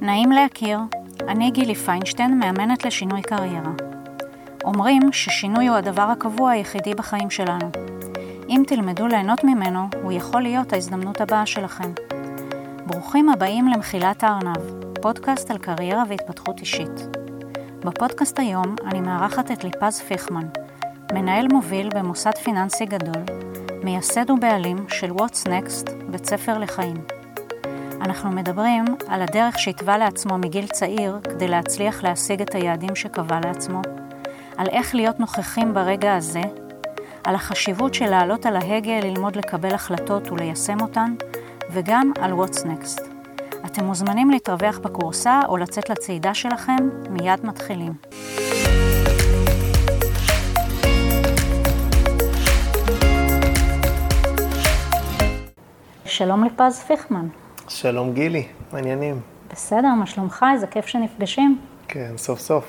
נעים להכיר, אני גילי פיינשטיין, מאמנת לשינוי קריירה. אומרים ששינוי הוא הדבר הקבוע היחידי בחיים שלנו. אם תלמדו ליהנות ממנו, הוא יכול להיות ההזדמנות הבאה שלכם. ברוכים הבאים למחילת הארנב, פודקאסט על קריירה והתפתחות אישית. בפודקאסט היום אני מארחת את ליפז פיכמן, מנהל מוביל במוסד פיננסי גדול, מייסד ובעלים של What's Next, בית ספר לחיים. אנחנו מדברים על הדרך שהתווה לעצמו מגיל צעיר כדי להצליח להשיג את היעדים שקבע לעצמו, על איך להיות נוכחים ברגע הזה, על החשיבות של לעלות על ההגה, ללמוד לקבל החלטות וליישם אותן, וגם על What's Next. אתם מוזמנים להתרווח בקורסה או לצאת לצעידה שלכם, מיד מתחילים. שלום לפז פיכמן. שלום גילי, מעניינים. בסדר, מה שלומך? איזה כיף שנפגשים. כן, סוף סוף.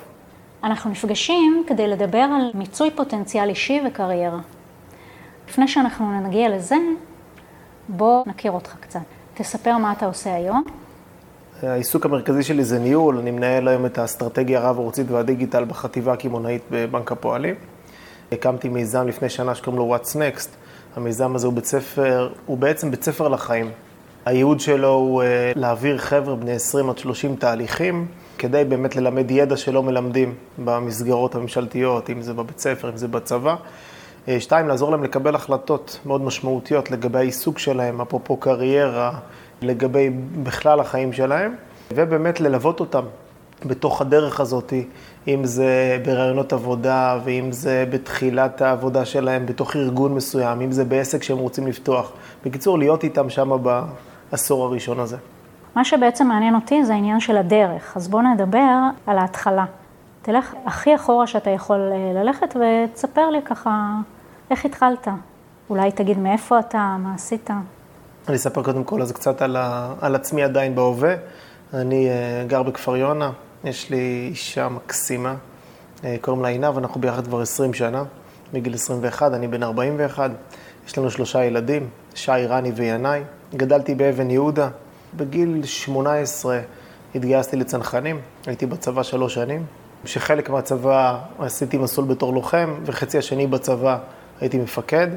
אנחנו נפגשים כדי לדבר על מיצוי פוטנציאל אישי וקריירה. לפני שאנחנו נגיע לזה, בוא נכיר אותך קצת. תספר מה אתה עושה היום. העיסוק המרכזי שלי זה ניהול, אני מנהל היום את האסטרטגיה הרב-ערוצית והדיגיטל בחטיבה הקמעונאית בבנק הפועלים. הקמתי מיזם לפני שנה שקוראים לו What's Next. המיזם הזה הוא בית ספר, הוא בעצם בית ספר לחיים. הייעוד שלו הוא אה, להעביר חבר'ה בני 20 עד 30 תהליכים, כדי באמת ללמד ידע שלא מלמדים במסגרות הממשלתיות, אם זה בבית ספר, אם זה בצבא. אה, שתיים, לעזור להם לקבל החלטות מאוד משמעותיות לגבי העיסוק שלהם, אפרופו קריירה, לגבי בכלל החיים שלהם, ובאמת ללוות אותם בתוך הדרך הזאת, אם זה ברעיונות עבודה, ואם זה בתחילת העבודה שלהם בתוך ארגון מסוים, אם זה בעסק שהם רוצים לפתוח. בקיצור, להיות איתם שם בעשור הראשון הזה. מה שבעצם מעניין אותי זה העניין של הדרך, אז בואו נדבר על ההתחלה. תלך הכי אחורה שאתה יכול אה, ללכת ותספר לי ככה איך התחלת. אולי תגיד מאיפה אתה, מה עשית. אני אספר קודם כל אז קצת על, ה, על עצמי עדיין בהווה. אני uh, גר בכפר יונה, יש לי אישה מקסימה, uh, קוראים לה עינב, אנחנו ביחד כבר 20 שנה, מגיל 21, אני בן 41. יש לנו שלושה ילדים, שי, רני וינאי. גדלתי באבן יהודה. בגיל 18 התגייסתי לצנחנים, הייתי בצבא שלוש שנים. שחלק מהצבא עשיתי מסלול בתור לוחם, וחצי השני בצבא הייתי מפקד,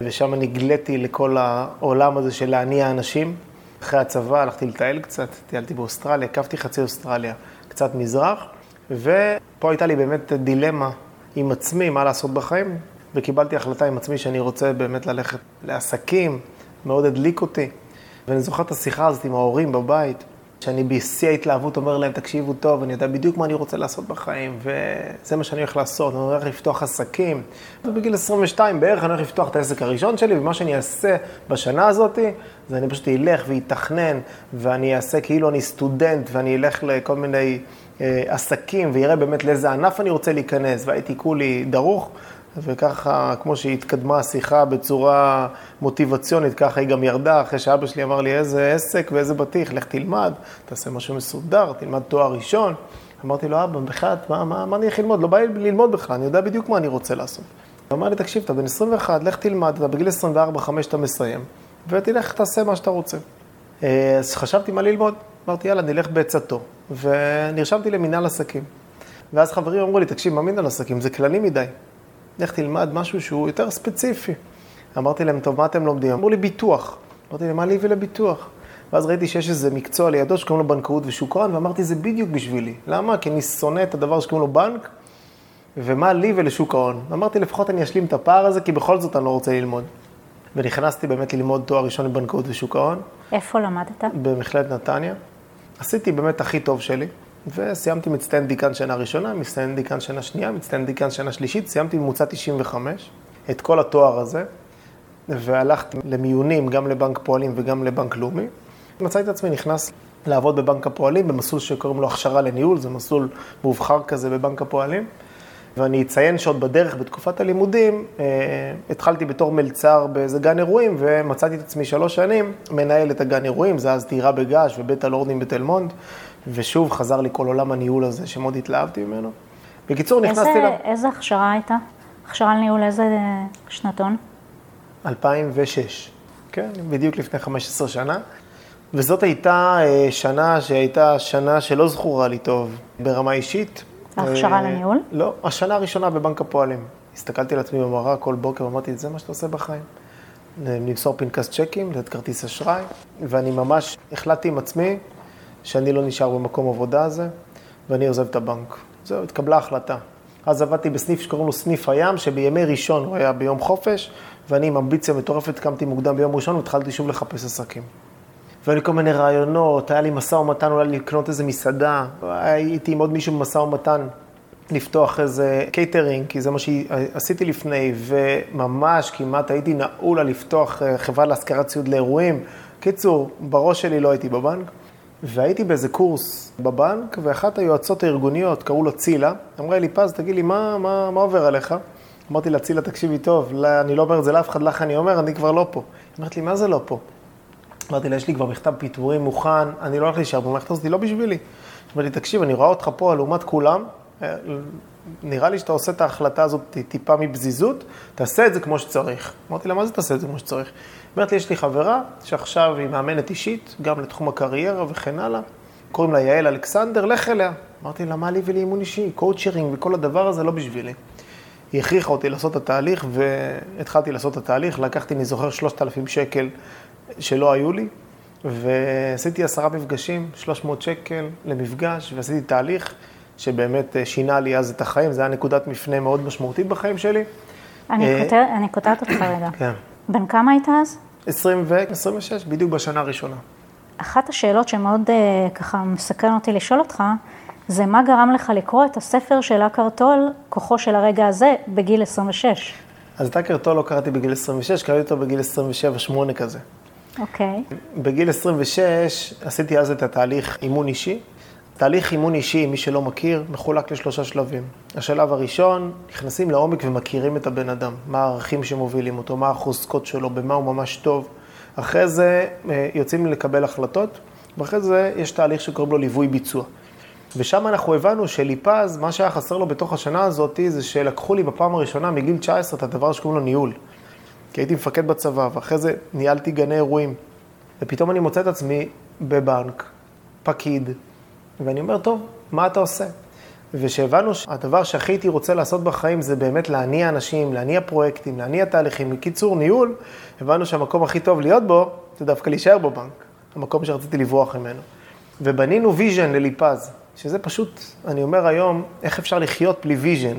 ושם נגליתי לכל העולם הזה של להניע אנשים. אחרי הצבא הלכתי לטייל קצת, טיילתי באוסטרליה, הקפתי חצי אוסטרליה, קצת מזרח, ופה הייתה לי באמת דילמה עם עצמי, מה לעשות בחיים, וקיבלתי החלטה עם עצמי שאני רוצה באמת ללכת לעסקים, מאוד הדליק אותי. ואני זוכר את השיחה הזאת עם ההורים בבית, שאני בשיא ההתלהבות אומר להם, תקשיבו טוב, אני יודע בדיוק מה אני רוצה לעשות בחיים, וזה מה שאני הולך לעשות, אני הולך לפתוח עסקים. ובגיל 22 בערך אני הולך לפתוח את העסק הראשון שלי, ומה שאני אעשה בשנה הזאת, זה אני פשוט אלך ואתכנן, ואני אעשה כאילו אני סטודנט, ואני אלך לכל מיני אה, עסקים, ויראה באמת לאיזה ענף אני רוצה להיכנס, והייתי כולי דרוך. וככה, כמו שהתקדמה השיחה בצורה מוטיבציונית, ככה היא גם ירדה, אחרי שאבא שלי אמר לי, איזה עסק ואיזה בטיח, לך תלמד, תעשה משהו מסודר, תלמד תואר ראשון. אמרתי לו, אבא, בכלל, מה, מה, מה אני הולך ללמוד? לא בא לי ללמוד בכלל, אני יודע בדיוק מה אני רוצה לעשות. הוא אמר לי, תקשיב, אתה בן 21, לך תלמד, אתה בגיל 24-5 אתה מסיים, ותלך, תעשה מה שאתה רוצה. אה, אז חשבתי מה ללמוד, אמרתי, יאללה, נלך בעצתו, ונרשמתי למינהל עסקים. ואז חברים אמרו לי, תקשיב, מה מינהל עסקים? זה כללי מדי. לך תלמד משהו שהוא יותר ספציפי. אמרתי להם, טוב, מה אתם לומדים? אמרו לי, ביטוח. אמרתי להם, מה לי ולביטוח? ואז ראיתי שיש איזה מקצוע לידו שקוראים לו בנקאות ושוק ההון, ואמרתי, זה בדיוק בשבילי. למה? כי אני שונא את הדבר שקוראים לו בנק, ומה לי ולשוק ההון. אמרתי, לפחות אני אשלים את הפער הזה, כי בכל זאת אני לא רוצה ללמוד. ונכנסתי באמת ללמוד תואר ראשון בבנקאות ושוק ההון. איפה למדת? במכללת נתניה. עשיתי באמת הכי טוב שלי. וסיימתי מצטיין דיקן שנה ראשונה, מצטיין דיקן שנה שנייה, מצטיין דיקן שנה שלישית, סיימתי ממוצע 95, את כל התואר הזה, והלכתי למיונים, גם לבנק פועלים וגם לבנק לאומי. מצאתי את עצמי נכנס לעבוד בבנק הפועלים, במסלול שקוראים לו הכשרה לניהול, זה מסלול מובחר כזה בבנק הפועלים. ואני אציין שעוד בדרך, בתקופת הלימודים, אה, התחלתי בתור מלצר באיזה גן אירועים, ומצאתי את עצמי שלוש שנים מנהל את הגן אירועים, זה אז טירה בגעש ובית הלורדים בתל מונד, ושוב חזר לי כל עולם הניהול הזה, שמאוד התלהבתי ממנו. בקיצור, נכנסתי ל... איזה, איזה הכשרה הייתה? הכשרה לניהול איזה שנתון? 2006, כן, בדיוק לפני 15 שנה. וזאת הייתה אה, שנה שהייתה שנה שלא זכורה לי טוב ברמה אישית. ההכשרה לניהול? לא, השנה הראשונה בבנק הפועלים. הסתכלתי על עצמי במראה כל בוקר ואמרתי, זה מה שאתה עושה בחיים. למסור פנקס צ'קים, לתת כרטיס אשראי, ואני ממש החלטתי עם עצמי שאני לא נשאר במקום עבודה הזה, ואני עוזב את הבנק. זהו, התקבלה החלטה. אז עבדתי בסניף שקוראים לו סניף הים, שבימי ראשון הוא היה ביום חופש, ואני עם אמביציה מטורפת קמתי מוקדם ביום ראשון והתחלתי שוב לחפש עסקים. והיו לי כל מיני רעיונות, היה לי משא ומתן אולי לקנות איזה מסעדה, הייתי עם עוד מישהו במשא ומתן לפתוח איזה קייטרינג, כי זה מה שעשיתי לפני, וממש כמעט הייתי נעול על לפתוח אה, חברה להשכרת ציוד לאירועים. קיצור, בראש שלי לא הייתי בבנק, והייתי באיזה קורס בבנק, ואחת היועצות הארגוניות, קראו לו צילה, אמרה לי, פז, תגיד לי, מה, מה, מה עובר עליך? אמרתי לה, צילה, תקשיבי טוב, לא, אני לא אומר את זה לאף אחד, לך אני אומר, אני כבר לא פה. היא לי, מה זה לא פה? אמרתי לה, יש לי כבר מכתב פיטורים מוכן, אני לא הולך להישאר במערכת הזאת, לא בשבילי. לי, תקשיב, אני רואה אותך פה לעומת כולם, אה, נראה לי שאתה עושה את ההחלטה הזאת טיפה בפזיזות, תעשה את זה כמו שצריך. אמרתי לה, מה זה תעשה את זה כמו שצריך? אומרת לי, יש לי חברה שעכשיו היא מאמנת אישית, גם לתחום הקריירה וכן הלאה, קוראים לה יעל אלכסנדר, לך אליה. אמרתי לה, מה לי ולאימון אישי? קואוצ'רינג וכל הדבר הזה לא בשבילי. היא הכריחה אותי לעשות את התהליך, והתחלתי לעשות את התהליך, לקחתי, אני זוכר, 3,000 שקל שלא היו לי, ועשיתי עשרה מפגשים, 300 שקל למפגש, ועשיתי תהליך שבאמת אה, שינה לי אז את החיים, זה היה נקודת מפנה מאוד משמעותית בחיים שלי. אני, אה, קוטעת אותך רגע. כן. בן כמה היית אז? 20 ו-26, בדיוק בשנה הראשונה. אחת השאלות שמאוד אה, ככה מסקרן אותי לשאול אותך, זה מה גרם לך לקרוא את הספר של אקרטול, כוחו של הרגע הזה, בגיל 26? אז את אקרטול לא קראתי בגיל 26, קראתי אותו בגיל 27-8 כזה. אוקיי. בגיל 26 עשיתי אז את התהליך אימון אישי. תהליך אימון אישי, מי שלא מכיר, מחולק לשלושה שלבים. השלב הראשון, נכנסים לעומק ומכירים את הבן אדם, מה הערכים שמובילים אותו, מה החוזקות שלו, במה הוא ממש טוב. אחרי זה אה, יוצאים לקבל החלטות, ואחרי זה יש תהליך שקוראים לו ליווי ביצוע. ושם אנחנו הבנו שליפז, מה שהיה חסר לו בתוך השנה הזאת, זה שלקחו לי בפעם הראשונה מגיל 19 את הדבר שקוראים לו ניהול. כי הייתי מפקד בצבא, ואחרי זה ניהלתי גני אירועים. ופתאום אני מוצא את עצמי בבנק, פקיד, ואני אומר, טוב, מה אתה עושה? וכשהבנו שהדבר שהכי הייתי רוצה לעשות בחיים זה באמת להניע אנשים, להניע פרויקטים, להניע תהליכים. בקיצור, ניהול, הבנו שהמקום הכי טוב להיות בו, זה דווקא להישאר בבנק, המקום שרציתי לברוח ממנו. ובנינו vision לליפז, שזה פשוט, אני אומר היום, איך אפשר לחיות בלי vision.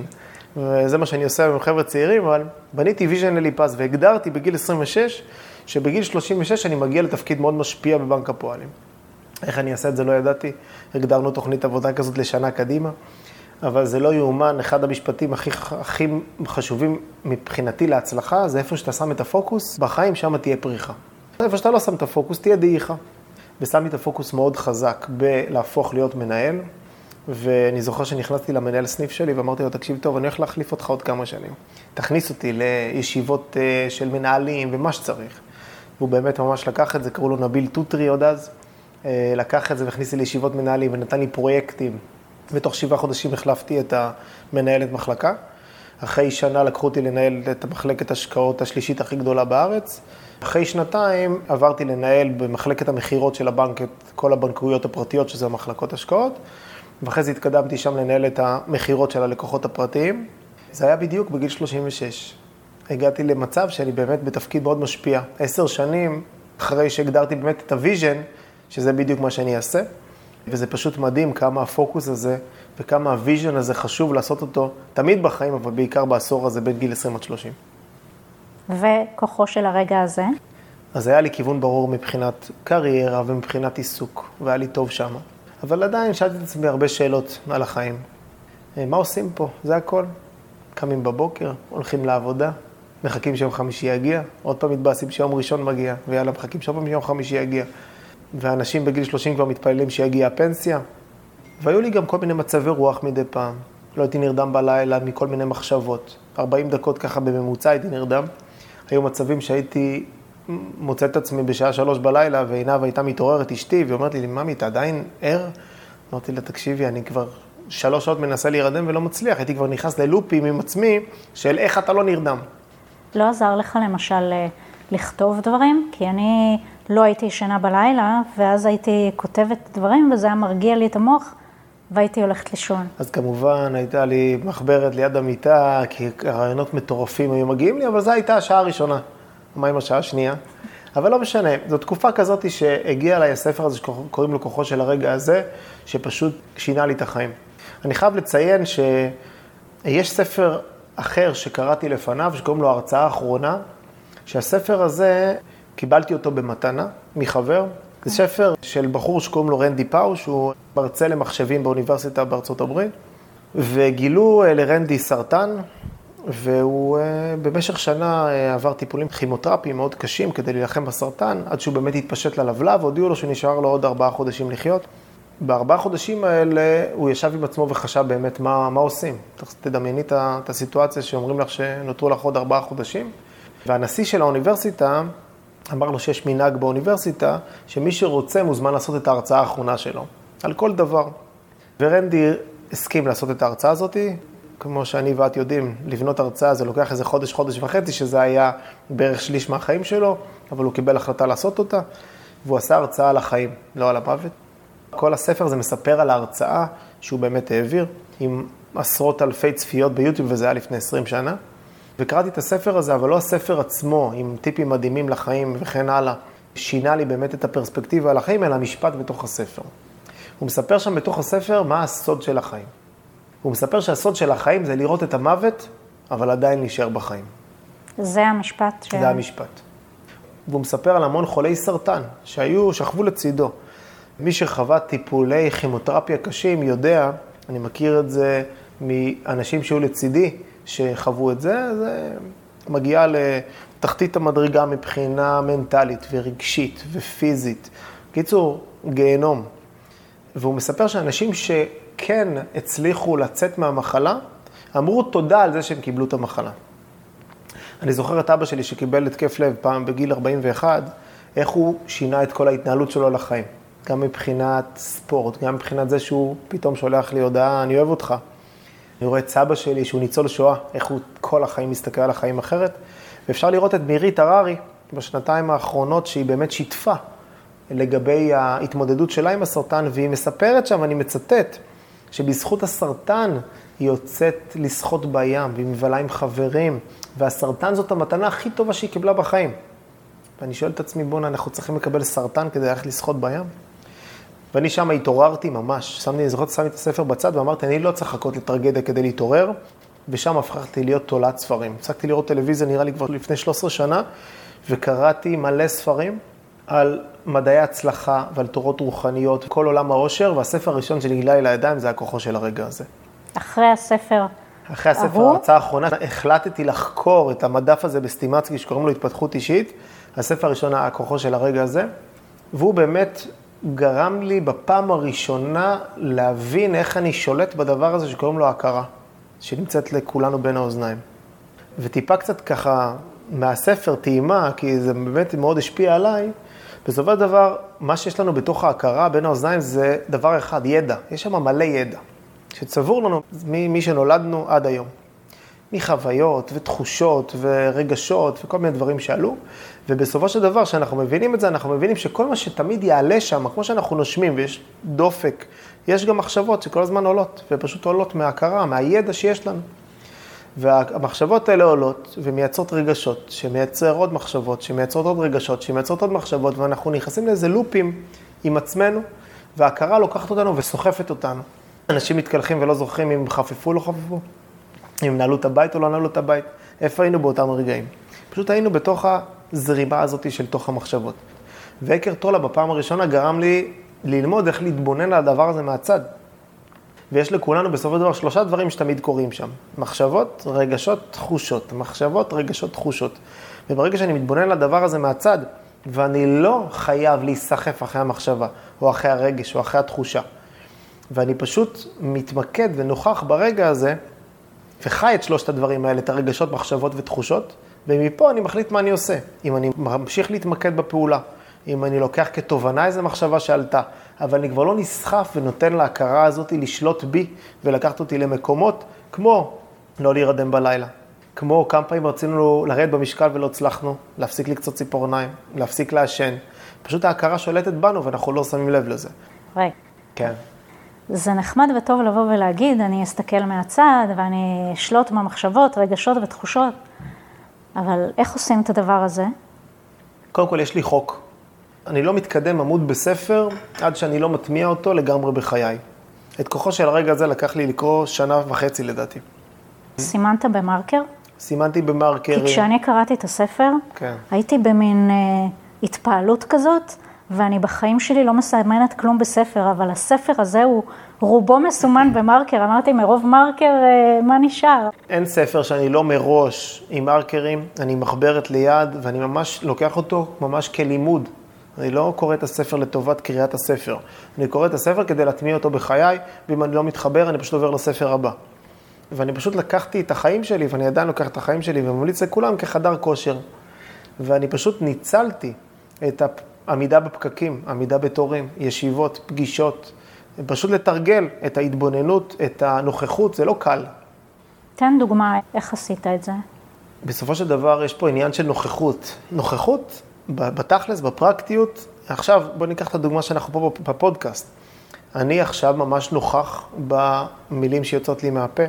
וזה מה שאני עושה עם חבר'ה צעירים, אבל בניתי vision לליפז והגדרתי בגיל 26, שבגיל 36 אני מגיע לתפקיד מאוד משפיע בבנק הפועלים. איך אני אעשה את זה לא ידעתי, הגדרנו תוכנית עבודה כזאת לשנה קדימה, אבל זה לא יאומן, אחד המשפטים הכי, הכי חשובים מבחינתי להצלחה, זה איפה שאתה שם את הפוקוס, בחיים שם תהיה פריחה. איפה שאתה לא שם את הפוקוס, תהיה דעיכה. ושמתי את הפוקוס מאוד חזק בלהפוך להיות מנהל, ואני זוכר שנכנסתי למנהל סניף שלי ואמרתי לו, תקשיב טוב, אני הולך להחליף אותך עוד כמה שנים. תכניס אותי לישיבות אה, של מנהלים ומה שצריך. והוא באמת ממש לקח את זה, קראו לו נביל טוטרי עוד אז. אה, לקח את זה והכניס לי לישיבות מנהלים ונתן לי פרויקטים. ותוך שבעה חודשים החלפתי את המנהלת מחלקה. אחרי שנה לקחו אותי לנהל את המחלקת השקעות השלישית הכי גדולה בארץ. אחרי שנתיים עברתי לנהל במחלקת המכירות של הבנק את כל הבנקאויות הפרטיות, שזה המחלקות השקעות, ואחרי זה התקדמתי שם לנהל את המכירות של הלקוחות הפרטיים. זה היה בדיוק בגיל 36. הגעתי למצב שאני באמת בתפקיד מאוד משפיע. עשר שנים אחרי שהגדרתי באמת את ה vision, שזה בדיוק מה שאני אעשה. וזה פשוט מדהים כמה הפוקוס הזה וכמה ה vision הזה חשוב לעשות אותו תמיד בחיים, אבל בעיקר בעשור הזה בין גיל 20 עד 30. וכוחו של הרגע הזה? אז היה לי כיוון ברור מבחינת קריירה ומבחינת עיסוק, והיה לי טוב שם. אבל עדיין שאלתי את עצמי הרבה שאלות על החיים. אה, מה עושים פה? זה הכל. קמים בבוקר, הולכים לעבודה, מחכים שיום חמישי יגיע, עוד פעם מתבאסים שיום ראשון מגיע, ויאללה, מחכים שעוד פעם שיום חמישי יגיע. ואנשים בגיל 30 כבר מתפללים שיגיע הפנסיה. והיו לי גם כל מיני מצבי רוח מדי פעם. לא הייתי נרדם בלילה מכל מיני מחשבות. 40 דקות ככה בממוצע הייתי נרדם. היו מצבים שהייתי מוצא את עצמי בשעה שלוש בלילה, ועינב הייתה מתעוררת אשתי, והיא אומרת לי, ממי, אתה עדיין ער? אמרתי לה, תקשיבי, אני כבר שלוש שעות מנסה להירדם ולא מצליח. הייתי כבר נכנס ללופים עם עצמי של איך אתה לא נרדם. לא עזר לך למשל לכתוב דברים? כי אני לא הייתי ישנה בלילה, ואז הייתי כותבת דברים, וזה היה מרגיע לי את המוח, והייתי הולכת לישון. אז כמובן, הייתה לי מחברת ליד המיטה, כי רעיונות מטורפים היו מגיעים לי, אבל זו הייתה השעה הראשונה. מה עם השעה השנייה? אבל לא משנה, זו תקופה כזאת שהגיע אליי הספר הזה שקוראים לו כוחו של הרגע הזה, שפשוט שינה לי את החיים. אני חייב לציין שיש ספר אחר שקראתי לפניו, שקוראים לו ההרצאה האחרונה, שהספר הזה, קיבלתי אותו במתנה מחבר. זה ספר של בחור שקוראים לו רנדי פאו, שהוא מרצה למחשבים באוניברסיטה בארצות הברית, וגילו אה, לרנדי סרטן, והוא אה, במשך שנה אה, עבר טיפולים כימותרפיים מאוד קשים כדי להילחם בסרטן, עד שהוא באמת התפשט ללבלב, והודיעו לו שנשאר לו עוד ארבעה חודשים לחיות. בארבעה חודשים האלה הוא ישב עם עצמו וחשב באמת מה, מה עושים. תדמייני את הסיטואציה שאומרים לך שנותרו לך עוד ארבעה חודשים. והנשיא של האוניברסיטה אמר לו שיש מנהג באוניברסיטה, שמי שרוצה מוזמן לעשות את ההרצאה האחרונה שלו, על כל דבר. ורנדי הסכים לעשות את ההרצאה הזאת, כמו שאני ואת יודעים, לבנות הרצאה זה לוקח איזה חודש, חודש וחצי, שזה היה בערך שליש מהחיים שלו, אבל הוא קיבל החלטה לעשות אותה, והוא עשה הרצאה על החיים, לא על המוות. כל הספר הזה מספר על ההרצאה שהוא באמת העביר, עם עשרות אלפי צפיות ביוטיוב, וזה היה לפני 20 שנה. וקראתי את הספר הזה, אבל לא הספר עצמו, עם טיפים מדהימים לחיים וכן הלאה, שינה לי באמת את הפרספקטיבה על החיים, אלא המשפט בתוך הספר. הוא מספר שם בתוך הספר מה הסוד של החיים. הוא מספר שהסוד של החיים זה לראות את המוות, אבל עדיין להישאר בחיים. זה המשפט ש... זה המשפט. והוא מספר על המון חולי סרטן שהיו, שכבו לצידו. מי שחווה טיפולי כימותרפיה קשים יודע, אני מכיר את זה מאנשים שהיו לצידי, שחוו את זה, זה מגיע לתחתית המדרגה מבחינה מנטלית ורגשית ופיזית. קיצור, גיהנום. והוא מספר שאנשים שכן הצליחו לצאת מהמחלה, אמרו תודה על זה שהם קיבלו את המחלה. אני זוכר את אבא שלי שקיבל התקף לב פעם בגיל 41, איך הוא שינה את כל ההתנהלות שלו לחיים. גם מבחינת ספורט, גם מבחינת זה שהוא פתאום שולח לי הודעה, אני אוהב אותך. אני רואה את סבא שלי, שהוא ניצול שואה, איך הוא כל החיים מסתכל על החיים אחרת. ואפשר לראות את מירית הררי בשנתיים האחרונות, שהיא באמת שיתפה לגבי ההתמודדות שלה עם הסרטן, והיא מספרת שם, אני מצטט, שבזכות הסרטן היא יוצאת לשחות בים, והיא מבלה עם חברים, והסרטן זאת המתנה הכי טובה שהיא קיבלה בחיים. ואני שואל את עצמי, בואנה, אנחנו צריכים לקבל סרטן כדי ללכת לשחות בים? ואני שם התעוררתי ממש, שמתי, אני זוכר, שמתי את הספר בצד ואמרתי, אני לא צריך לחכות לטרגדיה כדי להתעורר, ושם הפכתי להיות תולעת ספרים. הפסקתי לראות טלוויזיה נראה לי כבר לפני 13 שנה, וקראתי מלא ספרים על מדעי הצלחה ועל תורות רוחניות, כל עולם העושר, והספר הראשון שנגלה לי לידיים זה הכוחו של הרגע הזה. אחרי הספר אחרי הספר, ההרצאה האחרונה, החלטתי לחקור את המדף הזה בסטימצקי שקוראים לו התפתחות אישית. הספר הראשון הכוחו של הרגע הזה, והוא באמת גרם לי בפעם הראשונה להבין איך אני שולט בדבר הזה שקוראים לו הכרה, שנמצאת לכולנו בין האוזניים. וטיפה קצת ככה מהספר טעימה, כי זה באמת מאוד השפיע עליי, בסופו של דבר, מה שיש לנו בתוך ההכרה בין האוזניים זה דבר אחד, ידע. יש שם מלא ידע, שצבור לנו ממי שנולדנו עד היום. מחוויות ותחושות ורגשות וכל מיני דברים שעלו, ובסופו של דבר, כשאנחנו מבינים את זה, אנחנו מבינים שכל מה שתמיד יעלה שם, כמו שאנחנו נושמים ויש דופק, יש גם מחשבות שכל הזמן עולות, ופשוט עולות מההכרה, מהידע שיש לנו. והמחשבות האלה עולות ומייצרות רגשות, שמייצר עוד מחשבות, שמייצרות עוד רגשות, שמייצרות עוד מחשבות, ואנחנו נכנסים לאיזה לופים עם עצמנו, וההכרה לוקחת אותנו וסוחפת אותנו. אנשים מתקלחים ולא זוכרים אם חפפו או לא חפפו, אם נעלו את הבית או לא נעלו את הבית. איפה היינו באותם רגעים? פשוט היינו בתוך הזרימה הזאת של תוך המחשבות. ועקר טולה בפעם הראשונה גרם לי ללמוד איך להתבונן על הדבר הזה מהצד. ויש לכולנו בסופו של דבר שלושה דברים שתמיד קורים שם. מחשבות, רגשות, תחושות. מחשבות, רגשות, תחושות. וברגע שאני מתבונן על הדבר הזה מהצד, ואני לא חייב להיסחף אחרי המחשבה, או אחרי הרגש, או אחרי התחושה, ואני פשוט מתמקד ונוכח ברגע הזה, וחי את שלושת הדברים האלה, את הרגשות, מחשבות ותחושות, ומפה אני מחליט מה אני עושה. אם אני ממשיך להתמקד בפעולה, אם אני לוקח כתובנה איזו מחשבה שעלתה, אבל אני כבר לא נסחף ונותן להכרה הזאת לשלוט בי ולקחת אותי למקומות כמו לא להירדם בלילה. כמו כמה פעמים רצינו לרדת במשקל ולא הצלחנו, להפסיק לקצות ציפורניים, להפסיק לעשן. פשוט ההכרה שולטת בנו ואנחנו לא שמים לב לזה. רגע. כן. זה נחמד וטוב לבוא ולהגיד, אני אסתכל מהצד ואני אשלוט במחשבות, רגשות ותחושות, אבל איך עושים את הדבר הזה? קודם כל, יש לי חוק. אני לא מתקדם עמוד בספר עד שאני לא מטמיע אותו לגמרי בחיי. את כוחו של הרגע הזה לקח לי לקרוא שנה וחצי לדעתי. סימנת במרקר? סימנתי במרקר. כי כשאני קראתי את הספר, כן. הייתי במין אה, התפעלות כזאת, ואני בחיים שלי לא מסמנת כלום בספר, אבל הספר הזה הוא רובו מסומן במרקר. אמרתי, מרוב מרקר, אה, מה נשאר? אין ספר שאני לא מראש עם מרקרים, אני מחברת ליד, ואני ממש לוקח אותו ממש כלימוד. אני לא קורא את הספר לטובת קריאת הספר. אני קורא את הספר כדי להטמיע אותו בחיי, ואם אני לא מתחבר, אני פשוט עובר לספר הבא. ואני פשוט לקחתי את החיים שלי, ואני עדיין לוקח את החיים שלי, וממליץ לכולם כחדר כושר. ואני פשוט ניצלתי את העמידה בפקקים, עמידה בתורים, ישיבות, פגישות, פשוט לתרגל את ההתבוננות, את הנוכחות, זה לא קל. תן דוגמה, איך עשית את זה? בסופו של דבר יש פה עניין של נוכחות. נוכחות בתכלס, בפרקטיות, עכשיו בוא ניקח את הדוגמה שאנחנו פה בפודקאסט. אני עכשיו ממש נוכח במילים שיוצאות לי מהפה.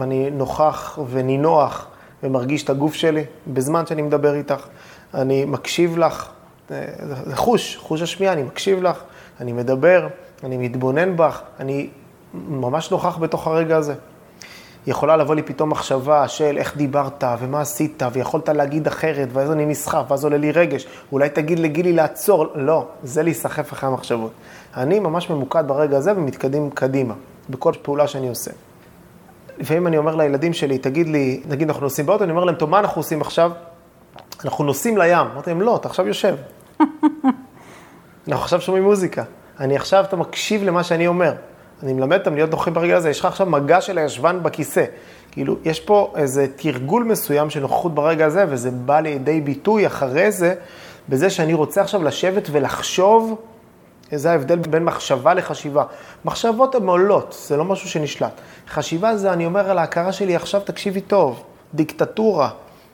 אני נוכח ונינוח ומרגיש את הגוף שלי בזמן שאני מדבר איתך. אני מקשיב לך, זה חוש, חוש השמיעה, אני מקשיב לך, אני מדבר, אני מתבונן בך, אני ממש נוכח בתוך הרגע הזה. יכולה לבוא לי פתאום מחשבה של איך דיברת ומה עשית ויכולת להגיד אחרת ואז אני נסחף ואז עולה לי רגש, אולי תגיד לגילי לעצור, לא, זה להיסחף אחרי המחשבות. אני ממש ממוקד ברגע הזה ומתקדם קדימה, בכל פעולה שאני עושה. לפעמים אני אומר לילדים שלי, תגיד לי, נגיד אנחנו נוסעים באוטו, אני אומר להם, טוב, מה אנחנו עושים עכשיו? אנחנו נוסעים לים. אמרתי להם, לא, אתה עכשיו יושב. אנחנו עכשיו שומעים מוזיקה. אני עכשיו, אתה מקשיב למה שאני אומר. אני מלמד אותם להיות נוחים ברגע הזה, יש לך עכשיו מגע של הישבן בכיסא. כאילו, יש פה איזה תרגול מסוים של נוכחות ברגע הזה, וזה בא לידי ביטוי אחרי זה, בזה שאני רוצה עכשיו לשבת ולחשוב, זה ההבדל בין מחשבה לחשיבה. מחשבות הן עולות, זה לא משהו שנשלט. חשיבה זה, אני אומר על ההכרה שלי, עכשיו תקשיבי טוב, דיקטטורה.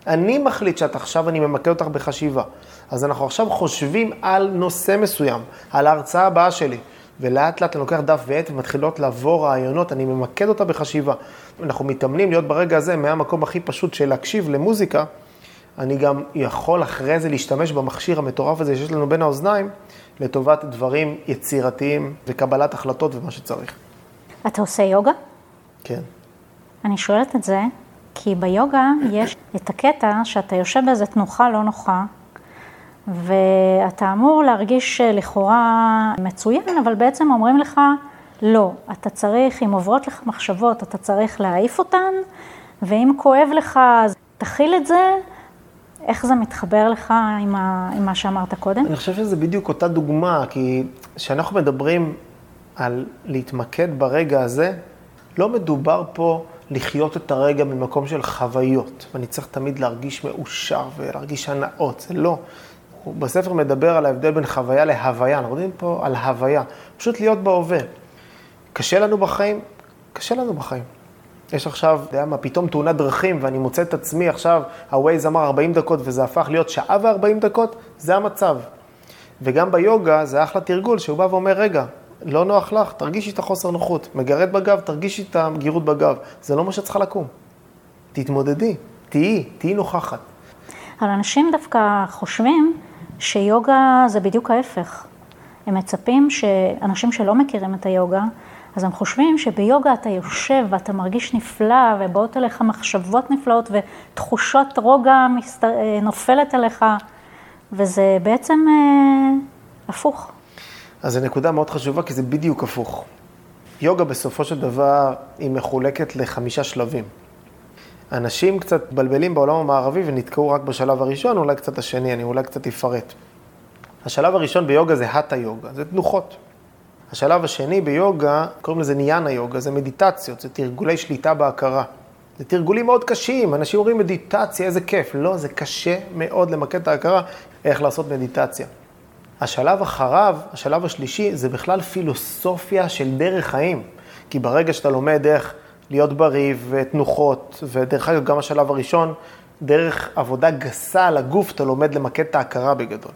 אני מחליט שאת עכשיו, אני ממקד אותך בחשיבה. אז אנחנו עכשיו חושבים על נושא מסוים, על ההרצאה הבאה שלי. ולאט לאט אני לוקח דף ועט ומתחילות לעבור רעיונות, אני ממקד אותה בחשיבה. אנחנו מתאמנים להיות ברגע הזה מהמקום הכי פשוט של להקשיב למוזיקה, אני גם יכול אחרי זה להשתמש במכשיר המטורף הזה שיש לנו בין האוזניים, לטובת דברים יצירתיים וקבלת החלטות ומה שצריך. אתה עושה יוגה? כן. אני שואלת את זה, כי ביוגה יש את הקטע שאתה יושב באיזה תנוחה לא נוחה, ואתה אמור להרגיש אה, לכאורה מצוין, אבל בעצם אומרים לך, לא, אתה צריך, אם עוברות לך מחשבות, אתה צריך להעיף אותן, ואם כואב לך, אז תכיל את זה. איך זה מתחבר לך עם, ה, עם מה שאמרת קודם? אני חושב שזה בדיוק אותה דוגמה, כי כשאנחנו מדברים על להתמקד ברגע הזה, לא מדובר פה לחיות את הרגע ממקום של חוויות, ואני צריך תמיד להרגיש מאושר ולהרגיש הנאות, זה לא. הוא בספר מדבר על ההבדל בין חוויה להוויה, אנחנו יודעים פה על הוויה, פשוט להיות בהווה. קשה לנו בחיים? קשה לנו בחיים. יש עכשיו, אתה יודע מה, פתאום תאונת דרכים, ואני מוצא את עצמי עכשיו, ה-Waze אמר 40 דקות וזה הפך להיות שעה ו-40 דקות, זה המצב. וגם ביוגה זה אחלה תרגול, שהוא בא ואומר, רגע, לא נוח לך, תרגישי את החוסר נוחות. מגרד בגב, תרגישי את המגירות בגב. זה לא מה שאת צריכה לקום. תתמודדי, תהיי, תהיי נוכחת. אבל אנשים דווקא חושבים שיוגה זה בדיוק ההפך. הם מצפים שאנשים שלא מכירים את היוגה, אז הם חושבים שביוגה אתה יושב ואתה מרגיש נפלא, ובאות אליך מחשבות נפלאות, ותחושות רוגע מסת... נופלת עליך, וזה בעצם אה, הפוך. אז זו נקודה מאוד חשובה, כי זה בדיוק הפוך. יוגה בסופו של דבר היא מחולקת לחמישה שלבים. אנשים קצת בלבלים בעולם המערבי ונתקעו רק בשלב הראשון, אולי קצת השני, אני אולי קצת אפרט. השלב הראשון ביוגה זה האטה יוגה, זה תנוחות. השלב השני ביוגה, קוראים לזה ניאנה יוגה, זה מדיטציות, זה תרגולי שליטה בהכרה. זה תרגולים מאוד קשים, אנשים אומרים מדיטציה, איזה כיף. לא, זה קשה מאוד למקד את ההכרה, איך לעשות מדיטציה. השלב אחריו, השלב השלישי, זה בכלל פילוסופיה של דרך חיים. כי ברגע שאתה לומד איך להיות בריא ותנוחות, ודרך אגב, גם השלב הראשון, דרך עבודה גסה על הגוף, אתה לומד למקד את ההכרה בגדול.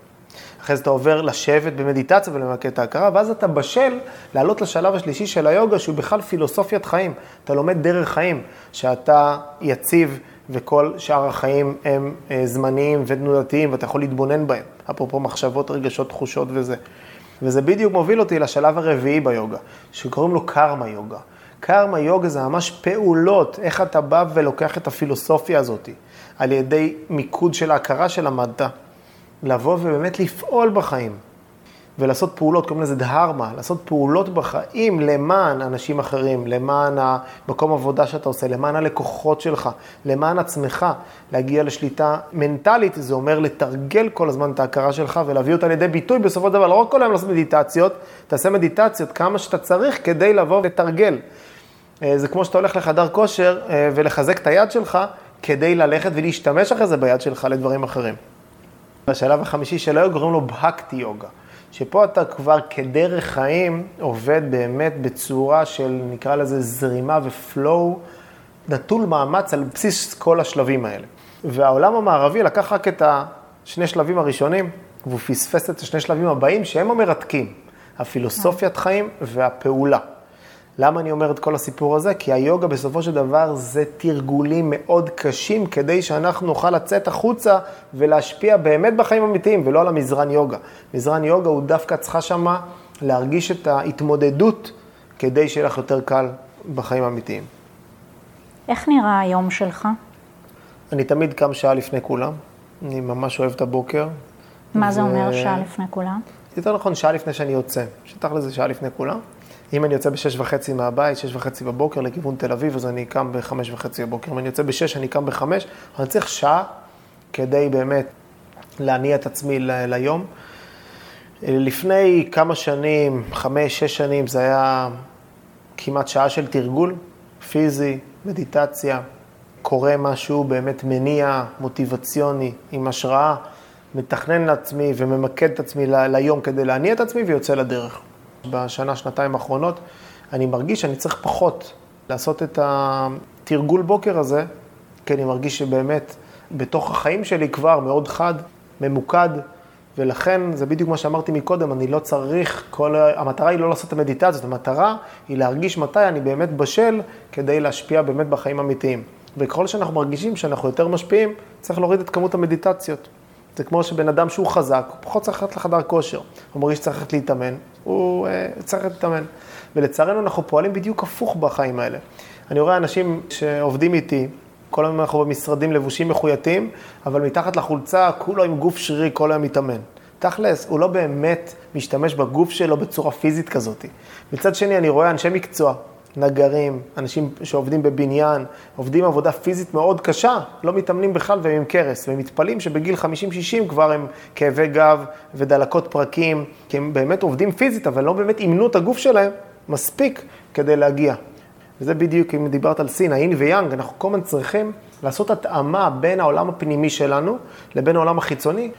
אחרי זה אתה עובר לשבת במדיטציה ולמקד את ההכרה, ואז אתה בשל לעלות לשלב השלישי של היוגה, שהוא בכלל פילוסופיית חיים. אתה לומד דרך חיים, שאתה יציב וכל שאר החיים הם אה, זמניים ותנודתיים, ואתה יכול להתבונן בהם. אפרופו מחשבות, רגשות, תחושות וזה. וזה בדיוק מוביל אותי לשלב הרביעי ביוגה, שקוראים לו קרמה יוגה. קרמה יוגה זה ממש פעולות, איך אתה בא ולוקח את הפילוסופיה הזאת, על ידי מיקוד של ההכרה שלמדת, לבוא ובאמת לפעול בחיים. ולעשות פעולות, קוראים לזה דהרמה, לעשות פעולות בחיים למען אנשים אחרים, למען המקום עבודה שאתה עושה, למען הלקוחות שלך, למען עצמך, להגיע לשליטה מנטלית, זה אומר לתרגל כל הזמן את ההכרה שלך ולהביא אותה לידי ביטוי בסופו של דבר, לא רק כל היום לעשות מדיטציות, תעשה מדיטציות כמה שאתה צריך כדי לבוא ולתרגל. אה, זה כמו שאתה הולך לחדר כושר אה, ולחזק את היד שלך כדי ללכת ולהשתמש אחרי זה ביד שלך לדברים אחרים. בשלב החמישי של היום קוראים לו בהקטי יוגה. שפה אתה כבר כדרך חיים עובד באמת בצורה של, נקרא לזה, זרימה ופלואו, נטול מאמץ על בסיס כל השלבים האלה. והעולם המערבי לקח רק את השני שלבים הראשונים, והוא פספס את השני שלבים הבאים, שהם המרתקים, הפילוסופיית חיים והפעולה. למה אני אומר את כל הסיפור הזה? כי היוגה בסופו של דבר זה תרגולים מאוד קשים כדי שאנחנו נוכל לצאת החוצה ולהשפיע באמת בחיים אמיתיים ולא על המזרן יוגה. מזרן יוגה הוא דווקא צריכה שמה להרגיש את ההתמודדות כדי שיהיה לך יותר קל בחיים האמיתיים. איך נראה היום שלך? אני תמיד קם שעה לפני כולם, אני ממש אוהב את הבוקר. מה ו... זה אומר שעה לפני כולם? יותר נכון, שעה לפני שאני יוצא. שתכל'ס זה שעה לפני כולם. אם אני יוצא בשש וחצי מהבית, שש וחצי בבוקר לכיוון תל אביב, אז אני קם בחמש וחצי בבוקר. אם אני יוצא בשש, אני קם בחמש. אני צריך שעה כדי באמת להניע את עצמי ל- ליום. לפני כמה שנים, חמש, שש שנים, זה היה כמעט שעה של תרגול פיזי, מדיטציה, קורא משהו באמת מניע, מוטיבציוני, עם השראה, מתכנן לעצמי וממקד את עצמי ל- ליום כדי להניע את עצמי ויוצא לדרך. בשנה, שנתיים האחרונות, אני מרגיש שאני צריך פחות לעשות את התרגול בוקר הזה, כי אני מרגיש שבאמת בתוך החיים שלי כבר מאוד חד, ממוקד, ולכן זה בדיוק מה שאמרתי מקודם, אני לא צריך, כל, המטרה היא לא לעשות את המדיטציות, המטרה היא להרגיש מתי אני באמת בשל כדי להשפיע באמת בחיים אמיתיים. וככל שאנחנו מרגישים שאנחנו יותר משפיעים, צריך להוריד את כמות המדיטציות. זה כמו שבן אדם שהוא חזק, הוא פחות צריך ללכת לחדר כושר. הוא מרגיש שצריך ללכת להתאמן, הוא uh, צריך להתאמן. ולצערנו אנחנו פועלים בדיוק הפוך בחיים האלה. אני רואה אנשים שעובדים איתי, כל היום אנחנו במשרדים לבושים מחוייתים, אבל מתחת לחולצה כולו עם גוף שרירי, כל היום מתאמן. תכלס, הוא לא באמת משתמש בגוף שלו בצורה פיזית כזאת. מצד שני, אני רואה אנשי מקצוע נגרים, אנשים שעובדים בבניין, עובדים עבודה פיזית מאוד קשה, לא מתאמנים בכלל והם עם קרס, והם מתפלאים שבגיל 50-60 כבר הם כאבי גב ודלקות פרקים, כי הם באמת עובדים פיזית, אבל לא באמת אימנו את הגוף שלהם מספיק כדי להגיע. וזה בדיוק, אם דיברת על סין, האין ויאנג, אנחנו כל הזמן צריכים לעשות התאמה בין העולם הפנימי שלנו לבין העולם החיצוני.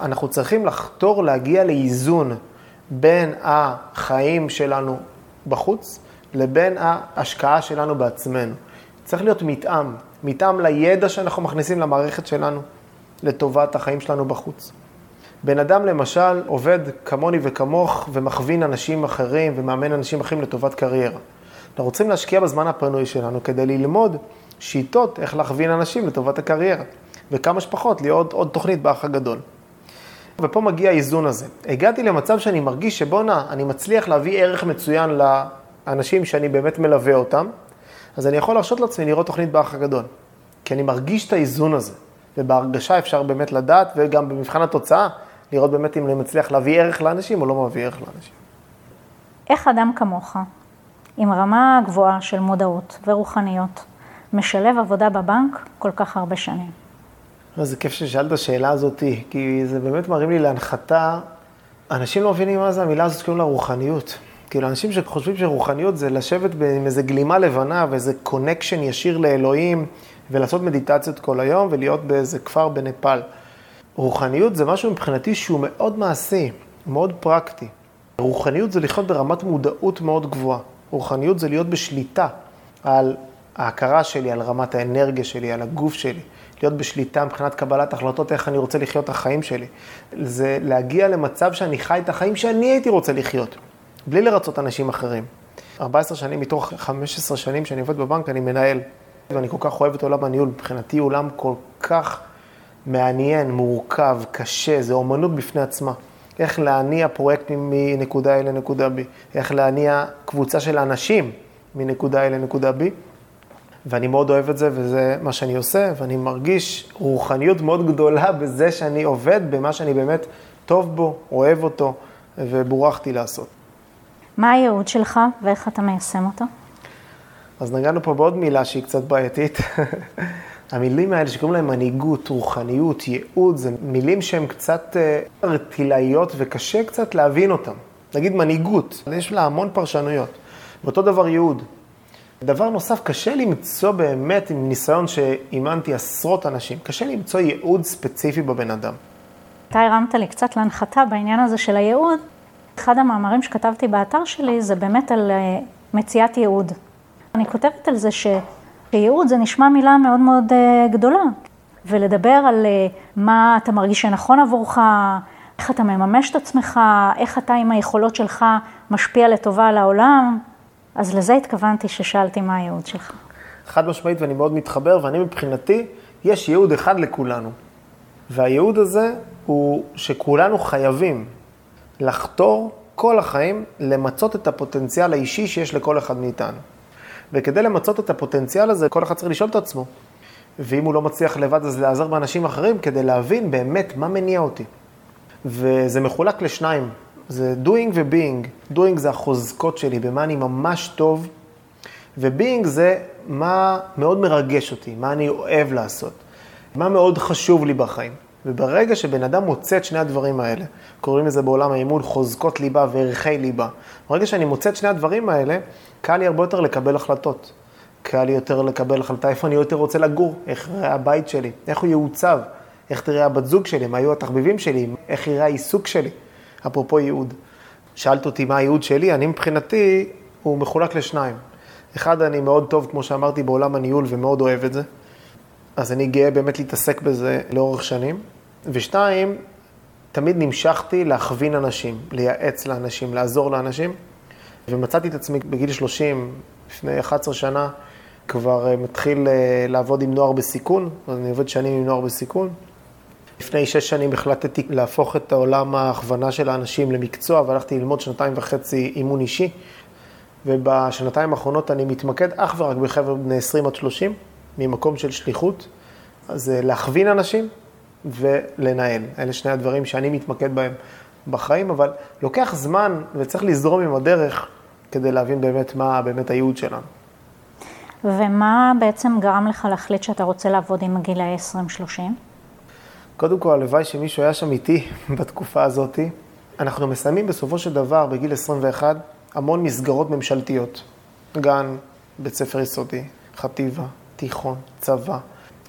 אנחנו צריכים לחתור להגיע לאיזון בין החיים שלנו בחוץ, לבין ההשקעה שלנו בעצמנו. צריך להיות מתאם, מתאם לידע שאנחנו מכניסים למערכת שלנו, לטובת החיים שלנו בחוץ. בן אדם למשל עובד כמוני וכמוך ומכווין אנשים אחרים ומאמן אנשים אחרים לטובת קריירה. אנחנו רוצים להשקיע בזמן הפנוי שלנו כדי ללמוד שיטות איך להכווין אנשים לטובת הקריירה, וכמה שפחות להיות עוד תוכנית באח הגדול. ופה מגיע האיזון הזה. הגעתי למצב שאני מרגיש שבואנה, אני מצליח להביא ערך מצוין האנשים שאני באמת מלווה אותם, אז אני יכול להרשות לעצמי לראות תוכנית באח הגדול. כי אני מרגיש את האיזון הזה, ובהרגשה אפשר באמת לדעת, וגם במבחן התוצאה, לראות באמת אם אני מצליח להביא ערך לאנשים או לא מביא ערך לאנשים. איך אדם כמוך, עם רמה גבוהה של מודעות ורוחניות, משלב עבודה בבנק כל כך הרבה שנים? זה כיף ששאלת את השאלה הזאת, כי זה באמת מראים לי להנחתה, אנשים לא מבינים מה זה המילה הזאת שקוראים לה רוחניות. כאילו, אנשים שחושבים שרוחניות זה לשבת עם איזה גלימה לבנה ואיזה קונקשן ישיר לאלוהים, ולעשות מדיטציות כל היום ולהיות באיזה כפר בנפאל. רוחניות זה משהו מבחינתי שהוא מאוד מעשי, מאוד פרקטי. רוחניות זה לחיות ברמת מודעות מאוד גבוהה. רוחניות זה להיות בשליטה על ההכרה שלי, על רמת האנרגיה שלי, על הגוף שלי. להיות בשליטה מבחינת קבלת החלטות איך אני רוצה לחיות את החיים שלי. זה להגיע למצב שאני חי את החיים שאני הייתי רוצה לחיות, בלי לרצות אנשים אחרים. 14 שנים מתוך 15 שנים שאני עובד בבנק, אני מנהל. ואני כל כך אוהב את עולם הניהול, מבחינתי עולם כל כך מעניין, מורכב, קשה, זה אומנות בפני עצמה. איך להניע פרויקטים מנקודה A לנקודה B, איך להניע קבוצה של אנשים מנקודה A לנקודה B. ואני מאוד אוהב את זה, וזה מה שאני עושה, ואני מרגיש רוחניות מאוד גדולה בזה שאני עובד במה שאני באמת טוב בו, אוהב אותו, ובורכתי לעשות. מה הייעוד שלך ואיך אתה מיישם אותו? אז נגענו פה בעוד מילה שהיא קצת בעייתית. המילים האלה שקוראים להם מנהיגות, רוחניות, ייעוד, זה מילים שהן קצת ארטילאיות וקשה קצת להבין אותן. נגיד מנהיגות, יש לה המון פרשנויות. ואותו דבר ייעוד. דבר נוסף, קשה למצוא באמת, עם ניסיון שאימנתי עשרות אנשים, קשה למצוא ייעוד ספציפי בבן אדם. אתה הרמת לי קצת להנחתה בעניין הזה של הייעוד. אחד המאמרים שכתבתי באתר שלי זה באמת על אה, מציאת ייעוד. אני כותבת על זה שייעוד זה נשמע מילה מאוד מאוד אה, גדולה, ולדבר על אה, מה אתה מרגיש שנכון עבורך, איך אתה מממש את עצמך, איך אתה עם היכולות שלך משפיע לטובה על העולם. אז לזה התכוונתי ששאלתי מה הייעוד שלך. חד משמעית, ואני מאוד מתחבר, ואני מבחינתי, יש ייעוד אחד לכולנו. והייעוד הזה הוא שכולנו חייבים לחתור כל החיים למצות את הפוטנציאל האישי שיש לכל אחד מאיתנו. וכדי למצות את הפוטנציאל הזה, כל אחד צריך לשאול את עצמו. ואם הוא לא מצליח לבד, אז להיעזר באנשים אחרים כדי להבין באמת מה מניע אותי. וזה מחולק לשניים. זה doing ו-being. doing זה החוזקות שלי, במה אני ממש טוב, ו-being זה מה מאוד מרגש אותי, מה אני אוהב לעשות, מה מאוד חשוב לי בחיים. וברגע שבן אדם מוצא את שני הדברים האלה, קוראים לזה בעולם האימון חוזקות ליבה וערכי ליבה, ברגע שאני מוצא את שני הדברים האלה, קל לי הרבה יותר לקבל החלטות. קל לי יותר לקבל החלטה איפה אני יותר רוצה לגור, איך יראה הבית שלי, איך הוא יעוצב, איך תראה הבת זוג שלי, מה יהיו התחביבים שלי, איך יראה העיסוק שלי. אפרופו ייעוד. שאלת אותי מה הייעוד שלי, אני מבחינתי, הוא מחולק לשניים. אחד, אני מאוד טוב, כמו שאמרתי, בעולם הניהול ומאוד אוהב את זה. אז אני גאה באמת להתעסק בזה לאורך שנים. ושתיים, תמיד נמשכתי להכווין אנשים, לייעץ לאנשים, לעזור לאנשים. ומצאתי את עצמי בגיל 30, לפני 11 שנה, כבר אה, מתחיל אה, לעבוד עם נוער בסיכון, אני עובד שנים עם נוער בסיכון. לפני שש שנים החלטתי להפוך את העולם ההכוונה של האנשים למקצוע, והלכתי ללמוד שנתיים וחצי אימון אישי. ובשנתיים האחרונות אני מתמקד אך ורק בחבר'ה בני 20 עד 30, ממקום של שליחות. אז אה, להכווין אנשים ולנהל. אלה שני הדברים שאני מתמקד בהם בחיים, אבל לוקח זמן וצריך לזרום עם הדרך כדי להבין באמת מה באמת הייעוד שלנו. ומה בעצם גרם לך להחליט שאתה רוצה לעבוד עם הגילאי 20-30? קודם כל, הלוואי שמישהו היה שם איתי בתקופה הזאת. אנחנו מסיימים בסופו של דבר, בגיל 21, המון מסגרות ממשלתיות. גן, בית ספר יסודי, חטיבה, תיכון, צבא.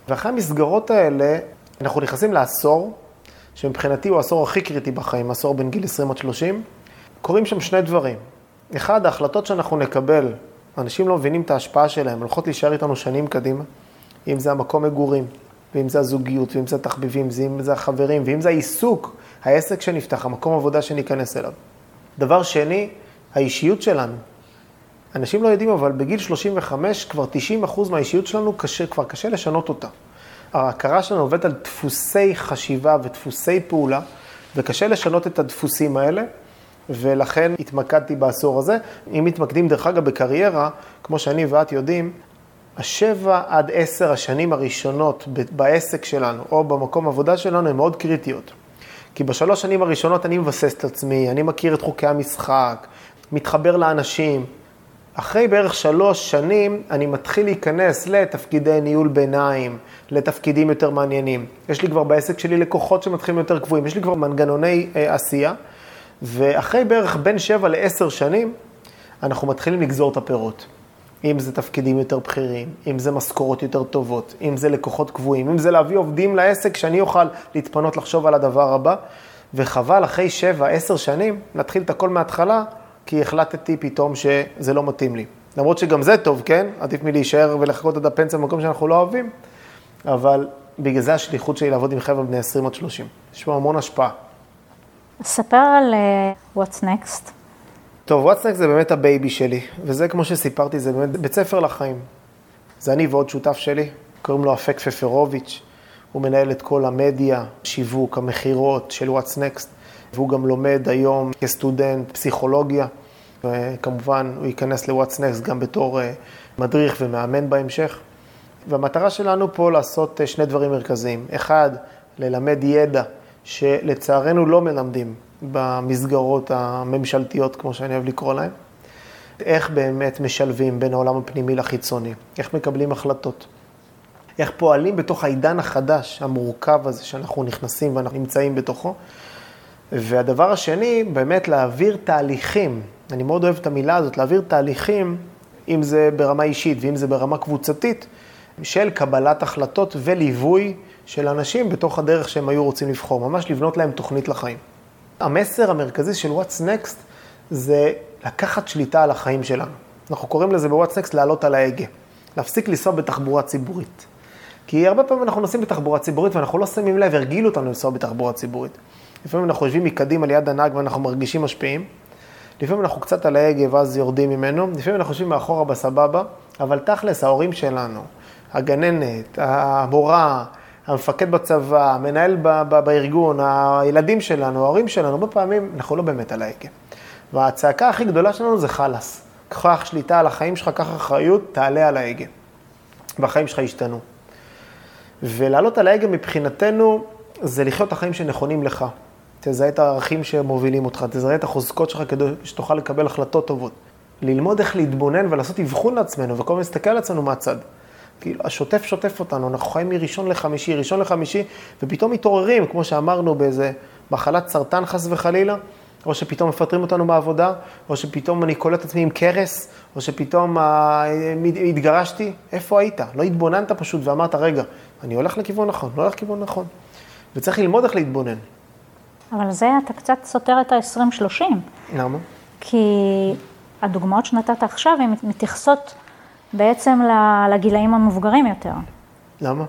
ואחרי המסגרות האלה, אנחנו נכנסים לעשור, שמבחינתי הוא העשור הכי קריטי בחיים, עשור בין גיל 20 עד 30. קורים שם שני דברים. אחד, ההחלטות שאנחנו נקבל, אנשים לא מבינים את ההשפעה שלהם, הולכות להישאר איתנו שנים קדימה. אם זה המקום מגורים, ואם זה הזוגיות, ואם זה התחביבים, ואם זה החברים, ואם זה העיסוק, העסק שנפתח, המקום עבודה שניכנס אליו. דבר שני, האישיות שלנו. אנשים לא יודעים, אבל בגיל 35 כבר 90% מהאישיות שלנו קשה, כבר קשה לשנות אותה. ההכרה שלנו עובדת על דפוסי חשיבה ודפוסי פעולה, וקשה לשנות את הדפוסים האלה, ולכן התמקדתי בעשור הזה. אם מתמקדים, דרך אגב, בקריירה, כמו שאני ואת יודעים, השבע עד עשר השנים הראשונות בעסק שלנו, או במקום עבודה שלנו, הן מאוד קריטיות. כי בשלוש שנים הראשונות אני מבסס את עצמי, אני מכיר את חוקי המשחק, מתחבר לאנשים. אחרי בערך שלוש שנים אני מתחיל להיכנס לתפקידי ניהול ביניים, לתפקידים יותר מעניינים. יש לי כבר בעסק שלי לקוחות שמתחילים יותר קבועים, יש לי כבר מנגנוני אה, עשייה, ואחרי בערך בין שבע לעשר שנים, אנחנו מתחילים לגזור את הפירות. אם זה תפקידים יותר בכירים, אם זה משכורות יותר טובות, אם זה לקוחות קבועים, אם זה להביא עובדים לעסק שאני אוכל להתפנות לחשוב על הדבר הבא. וחבל אחרי שבע, עשר שנים, להתחיל את הכל מההתחלה, כי החלטתי פתאום שזה לא מתאים לי. למרות שגם זה טוב, כן? עדיף מלהישאר ולחכות עד הפנסיה במקום שאנחנו לא אוהבים, אבל בגלל זה השליחות שלי לעבוד עם חבר'ה בני 20 עד 30. יש פה המון השפעה. ספר על אה, What's Next. טוב, What's Next זה באמת ה baby שלי, וזה כמו שסיפרתי, זה באמת בית ספר לחיים. זה אני ועוד שותף שלי, קוראים לו אפק פפרוביץ', הוא מנהל את כל המדיה, שיווק, המכירות של What's Next, והוא גם לומד היום כסטודנט פסיכולוגיה, וכמובן הוא ייכנס ל-What's Next גם בתור אה, מדריך ומאמן בהמשך. והמטרה שלנו פה לעשות אה, שני דברים מרכזיים. אחד, ללמד ידע שלצערנו לא מלמדים במסגרות הממשלתיות, כמו שאני אוהב לקרוא להן. איך באמת משלבים בין העולם הפנימי לחיצוני, איך מקבלים החלטות, איך פועלים בתוך העידן החדש, המורכב הזה, שאנחנו נכנסים ואנחנו נמצאים בתוכו. והדבר השני, באמת להעביר תהליכים, אני מאוד אוהב את המילה הזאת, להעביר תהליכים, אם זה ברמה אישית ואם זה ברמה קבוצתית, של קבלת החלטות וליווי של אנשים בתוך הדרך שהם היו רוצים לבחור, ממש לבנות להם תוכנית לחיים. המסר המרכזי של What's Next זה לקחת שליטה על החיים שלנו. אנחנו קוראים לזה ב-What's Next לעלות על ההגה, להפסיק לנסוע בתחבורה ציבורית. כי הרבה פעמים אנחנו נוסעים בתחבורה ציבורית ואנחנו לא שמים לב, הרגילו אותנו לנסוע בתחבורה ציבורית. לפעמים אנחנו יושבים מקדימה ליד הנהג ואנחנו מרגישים משפיעים. לפעמים אנחנו קצת על ההגה ואז יורדים ממנו. לפעמים אנחנו יושבים מאחורה בסבבה, אבל תכלס, ההורים שלנו, הגננת, המורה, המפקד בצבא, המנהל בארגון, הילדים שלנו, ההורים שלנו, הרבה פעמים אנחנו לא באמת על ההגה. והצעקה הכי גדולה שלנו זה חלאס. קח שליטה על החיים שלך, קח אחריות, תעלה על ההגה. והחיים שלך ישתנו. ולעלות על ההגה מבחינתנו זה לחיות את החיים שנכונים לך. תזהה את הערכים שמובילים אותך, תזהה את החוזקות שלך כדי שתוכל לקבל החלטות טובות. ללמוד איך להתבונן ולעשות אבחון לעצמנו, וכל הזמן להסתכל על עצמנו מהצד. כאילו, השוטף שוטף אותנו, אנחנו חיים מראשון לחמישי, ראשון לחמישי, ופתאום מתעוררים, כמו שאמרנו, באיזה מחלת סרטן חס וחלילה, או שפתאום מפטרים אותנו מהעבודה, או שפתאום אני קולט עצמי עם קרס, או שפתאום אה, התגרשתי. איפה היית? לא התבוננת פשוט ואמרת, רגע, אני הולך לכיוון נכון, לא הולך לכיוון נכון. וצריך ללמוד איך להתבונן. אבל זה אתה קצת סותר את ה-20-30. למה? כי הדוגמאות שנתת עכשיו, הן מתייחסות בעצם לגילאים המבוגרים יותר. למה?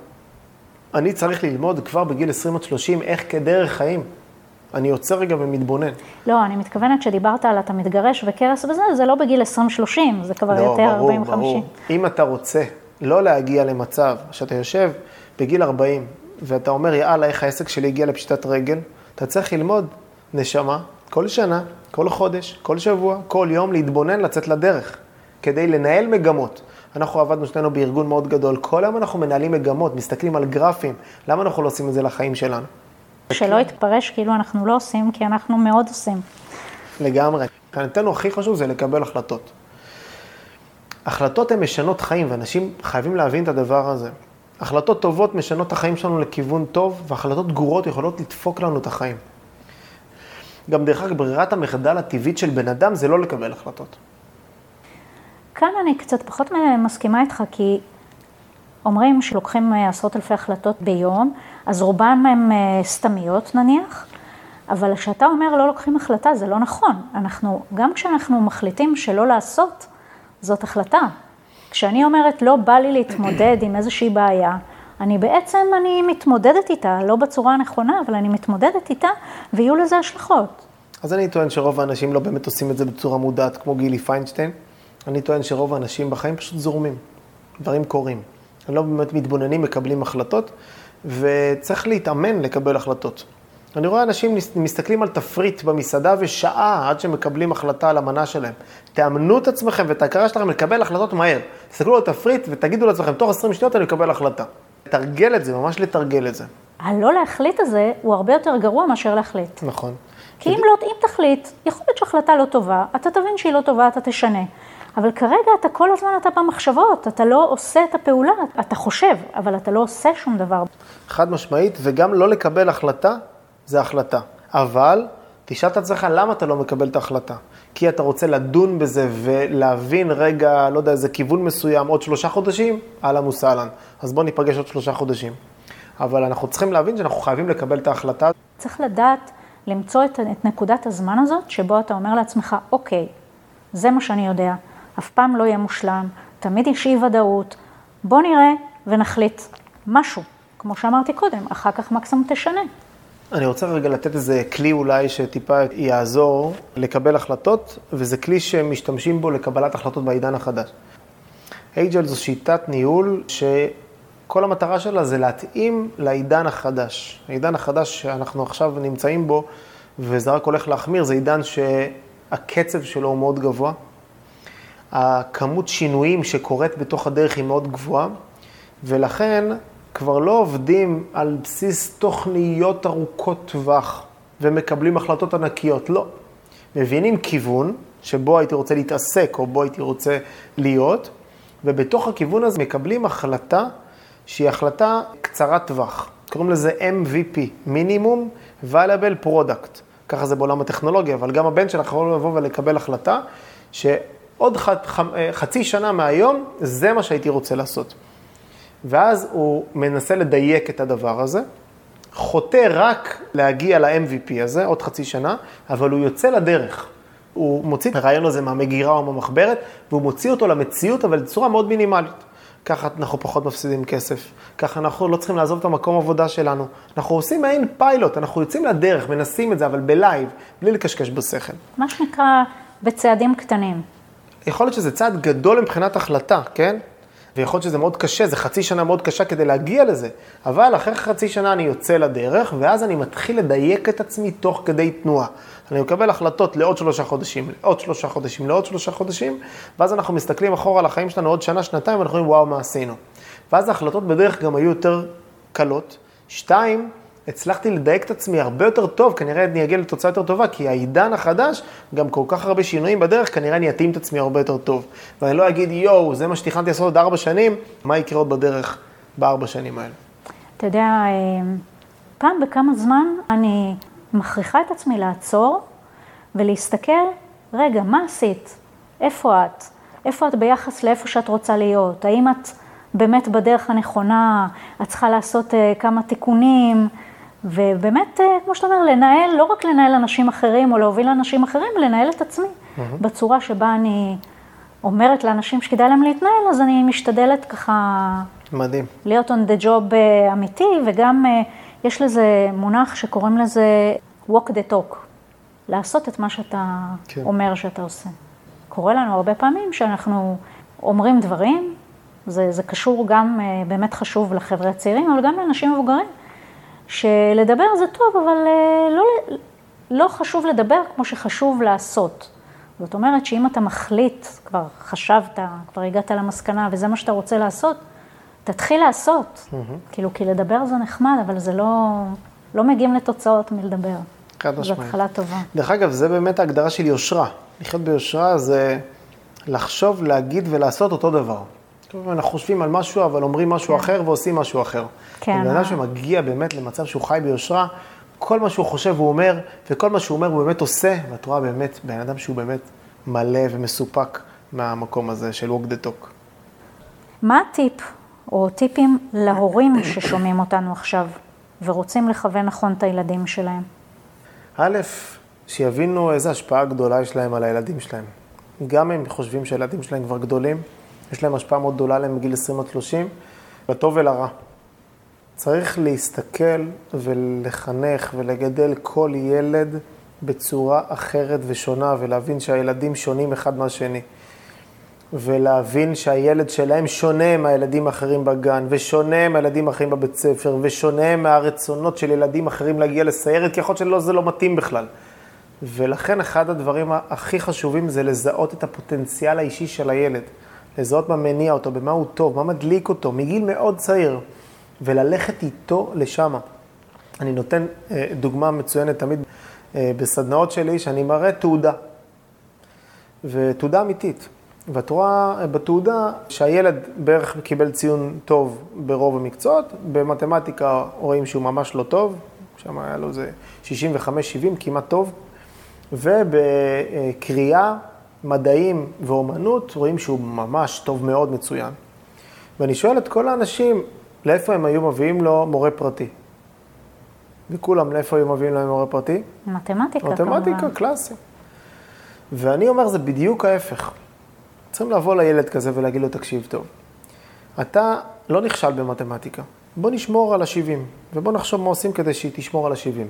אני צריך ללמוד כבר בגיל 20 עד 30 איך כדרך חיים. אני עוצר רגע ומתבונן. לא, אני מתכוונת שדיברת על אתה מתגרש וקרס וזה, זה לא בגיל 20-30, זה כבר לא, יותר 40-50. ברור, ברור. אם אתה רוצה לא להגיע למצב שאתה יושב בגיל 40 ואתה אומר, יאללה, איך העסק שלי הגיע לפשיטת רגל, אתה צריך ללמוד, נשמה, כל שנה, כל חודש, כל שבוע, כל יום, להתבונן, לצאת לדרך, כדי לנהל מגמות. אנחנו עבדנו שנינו בארגון מאוד גדול, כל היום אנחנו מנהלים מגמות, מסתכלים על גרפים, למה אנחנו לא עושים את זה לחיים שלנו? שלא יתפרש כאילו אנחנו לא עושים, כי אנחנו מאוד עושים. לגמרי. מבחינתנו הכי חשוב זה לקבל החלטות. החלטות הן משנות חיים, ואנשים חייבים להבין את הדבר הזה. החלטות טובות משנות את החיים שלנו לכיוון טוב, והחלטות גרועות יכולות לדפוק לנו את החיים. גם דרך אגב, ברירת המחדל הטבעית של בן אדם זה לא לקבל החלטות. כאן אני קצת פחות מסכימה איתך, כי אומרים שלוקחים אה, עשרות אלפי החלטות ביום, אז רובן הן אה, סתמיות נניח, אבל כשאתה אומר לא לוקחים החלטה, זה לא נכון. אנחנו, גם כשאנחנו מחליטים שלא לעשות, זאת החלטה. כשאני אומרת לא בא לי להתמודד עם איזושהי בעיה, אני בעצם, אני מתמודדת איתה, לא בצורה הנכונה, אבל אני מתמודדת איתה, ויהיו לזה השלכות. אז אני טוען שרוב האנשים לא באמת עושים את זה בצורה מודעת, כמו גילי פיינשטיין. אני טוען שרוב האנשים בחיים פשוט זורמים, דברים קורים. הם לא באמת מתבוננים, מקבלים החלטות, וצריך להתאמן לקבל החלטתות. אני רואה אנשים מסתכלים על תפריט במסעדה ושעה עד שמקבלים החלטה על המנה שלהם. תאמנו את עצמכם ואת ההכרה שלכם לקבל החלטות מהר. תסתכלו על תפריט ותגידו לעצמכם, תוך 20 שניות אני אקבל החלטה. לתרגל את זה, ממש לתרגל את זה. הלא להחליט הזה הוא הרבה יותר גרוע מאשר להחליט. נכון. כי אם, לא, אם תחליט, יכול להיות שהחלטה לא טובה, אתה תבין שהיא לא טובה, אתה תשנה. אבל כרגע אתה כל הזמן אתה במחשבות, אתה לא עושה את הפעולה, אתה חושב, אבל אתה לא עושה שום דבר. חד משמעית, וגם לא לקבל החלטה, זה החלטה. אבל תשאל את עצמך למה אתה לא מקבל את ההחלטה. כי אתה רוצה לדון בזה ולהבין רגע, לא יודע, איזה כיוון מסוים עוד שלושה חודשים, אהלן וסהלן. אז בוא ניפגש עוד שלושה חודשים. אבל אנחנו צריכים להבין שאנחנו חייבים לקבל את ההחלטה. צריך לדעת למצוא את, את נקודת הזמן הזאת, שבו אתה אומר לעצמך, אוקיי, זה מה שאני יודע, אף פעם לא יהיה מושלם, תמיד יש אי ודאות, בוא נראה ונחליט משהו. כמו שאמרתי קודם, אחר כך מקסימום תשנה. אני רוצה רגע לתת איזה כלי אולי שטיפה יעזור לקבל החלטות, וזה כלי שמשתמשים בו לקבלת החלטות בעידן החדש. אייג'ל זו שיטת ניהול שכל המטרה שלה זה להתאים לעידן החדש. העידן החדש שאנחנו עכשיו נמצאים בו, וזה רק הולך להחמיר, זה עידן שהקצב שלו הוא מאוד גבוה. הכמות שינויים שקורית בתוך הדרך היא מאוד גבוהה, ולכן כבר לא עובדים על בסיס תוכניות ארוכות טווח ומקבלים החלטות ענקיות, לא. מבינים כיוון שבו הייתי רוצה להתעסק או בו הייתי רוצה להיות, ובתוך הכיוון הזה מקבלים החלטה שהיא החלטה קצרת טווח. קוראים לזה MVP, מינימום valuable product. ככה זה בעולם הטכנולוגיה, אבל גם הבן שלך יכול לבוא ולקבל החלטה שעוד ח, ח, חצי שנה מהיום, זה מה שהייתי רוצה לעשות. ואז הוא מנסה לדייק את הדבר הזה, חוטא רק להגיע ל-MVP הזה, עוד חצי שנה, אבל הוא יוצא לדרך. הוא מוציא את הרעיון הזה מהמגירה או מהמחברת, והוא מוציא אותו למציאות, אבל בצורה מאוד מינימלית. ככה אנחנו פחות מפסידים כסף, ככה אנחנו לא צריכים לעזוב את המקום עבודה שלנו. אנחנו עושים מעין פיילוט, אנחנו יוצאים לדרך, מנסים את זה, אבל ב live, בלי לקשקש בשכל. מה שנקרא בצעדים קטנים. יכול להיות שזה צעד גדול מבחינת החלטה, כן? ויכול להיות שזה מאוד קשה, זה חצי שנה מאוד קשה כדי להגיע לזה, אבל אחרי חצי שנה אני יוצא לדרך, ואז אני מתחיל לדייק את עצמי תוך כדי תנועה. אני מקבל החלטות לעוד שלושה חודשים, לעוד שלושה חודשים, לעוד שלושה חודשים, ואז אנחנו מסתכלים אחורה על החיים שלנו עוד שנה, שנתיים, ואנחנו אומרים, וואו, מה עשינו? ואז ההחלטות בדרך גם היו יותר קלות. שתיים, הצלחתי לדייק את עצמי הרבה יותר טוב, כנראה אני אגיע לתוצאה יותר טובה, כי העידן החדש, גם כל כך הרבה שינויים בדרך, כנראה אני אתאים את עצמי הרבה יותר טוב. ואני לא אגיד, יואו, זה מה שתכננתי לעשות עוד ארבע שנים, מה יקרה עוד בדרך בארבע שנים האלה? אתה יודע, אה, פעם בכמה זמן אני מכריחה את עצמי לעצור ולהסתכל, רגע, מה עשית? איפה את? איפה את ביחס לאיפה שאת רוצה להיות? האם את באמת בדרך הנכונה? את צריכה לעשות uh, כמה תיקונים? ובאמת, uh, כמו שאתה אומר, לנהל, לא רק לנהל אנשים אחרים או להוביל אנשים אחרים, לנהל את עצמי mm-hmm. בצורה שבה אני אומרת לאנשים שכדאי להם להתנהל, אז אני משתדלת ככה... מדהים. להיות on the job uh, אמיתי, וגם uh, יש לזה מונח שקוראים לזה walk the talk. לעשות את מה שאתה כן. אומר שאתה עושה. קורה לנו הרבה פעמים שאנחנו אומרים דברים, זה, זה קשור גם, אה, באמת חשוב לחבר'ה הצעירים, אבל גם לאנשים מבוגרים, שלדבר זה טוב, אבל אה, לא, לא חשוב לדבר כמו שחשוב לעשות. זאת אומרת שאם אתה מחליט, כבר חשבת, כבר הגעת למסקנה וזה מה שאתה רוצה לעשות, תתחיל לעשות. Mm-hmm. כאילו, כי לדבר זה נחמד, אבל זה לא, לא מגיעים לתוצאות מלדבר. חד משמעית. זו התחלה טובה. דרך אגב, זה באמת ההגדרה של יושרה. לחיות ביושרה זה לחשוב, להגיד ולעשות אותו דבר. אנחנו חושבים על משהו, אבל אומרים משהו כן. אחר ועושים משהו אחר. כן. בן אדם שמגיע באמת למצב שהוא חי ביושרה, כל מה שהוא חושב הוא אומר, וכל מה שהוא אומר הוא באמת עושה, ואת רואה באמת בן אדם שהוא באמת מלא ומסופק מהמקום הזה של walk the talk. מה הטיפ, או טיפים להורים ששומעים אותנו עכשיו, ורוצים לכוון נכון את הילדים שלהם? א', שיבינו איזו השפעה גדולה יש להם על הילדים שלהם. גם הם חושבים שהילדים שלהם כבר גדולים, יש להם השפעה מאוד גדולה עליהם בגיל 20 עד 30, לטוב ולרע. צריך להסתכל ולחנך ולגדל כל ילד בצורה אחרת ושונה, ולהבין שהילדים שונים אחד מהשני. ולהבין שהילד שלהם שונה מהילדים האחרים בגן, ושונה מהילדים האחרים בבית ספר, ושונה מהרצונות של ילדים אחרים להגיע לסיירת, כי יכול להיות שזה לא מתאים בכלל. ולכן אחד הדברים הכי חשובים זה לזהות את הפוטנציאל האישי של הילד. לזהות מה מניע אותו, במה הוא טוב, מה מדליק אותו, מגיל מאוד צעיר, וללכת איתו לשם. אני נותן אה, דוגמה מצוינת תמיד אה, בסדנאות שלי, שאני מראה תעודה, ותעודה אמיתית. ואת רואה בתעודה שהילד בערך קיבל ציון טוב ברוב המקצועות, במתמטיקה רואים שהוא ממש לא טוב, שם היה לו איזה 65-70, כמעט טוב, ובקריאה, מדעים ואומנות רואים שהוא ממש טוב מאוד, מצוין. ואני שואל את כל האנשים, לאיפה הם היו מביאים לו מורה פרטי? וכולם, לאיפה היו מביאים להם מורה פרטי? מתמטיקה. מתמטיקה, קלאסי. ואני אומר, זה בדיוק ההפך. צריכים לבוא לילד כזה ולהגיד לו, תקשיב טוב, אתה לא נכשל במתמטיקה, בוא נשמור על ה-70, ובוא נחשוב מה עושים כדי שהיא תשמור על ה-70.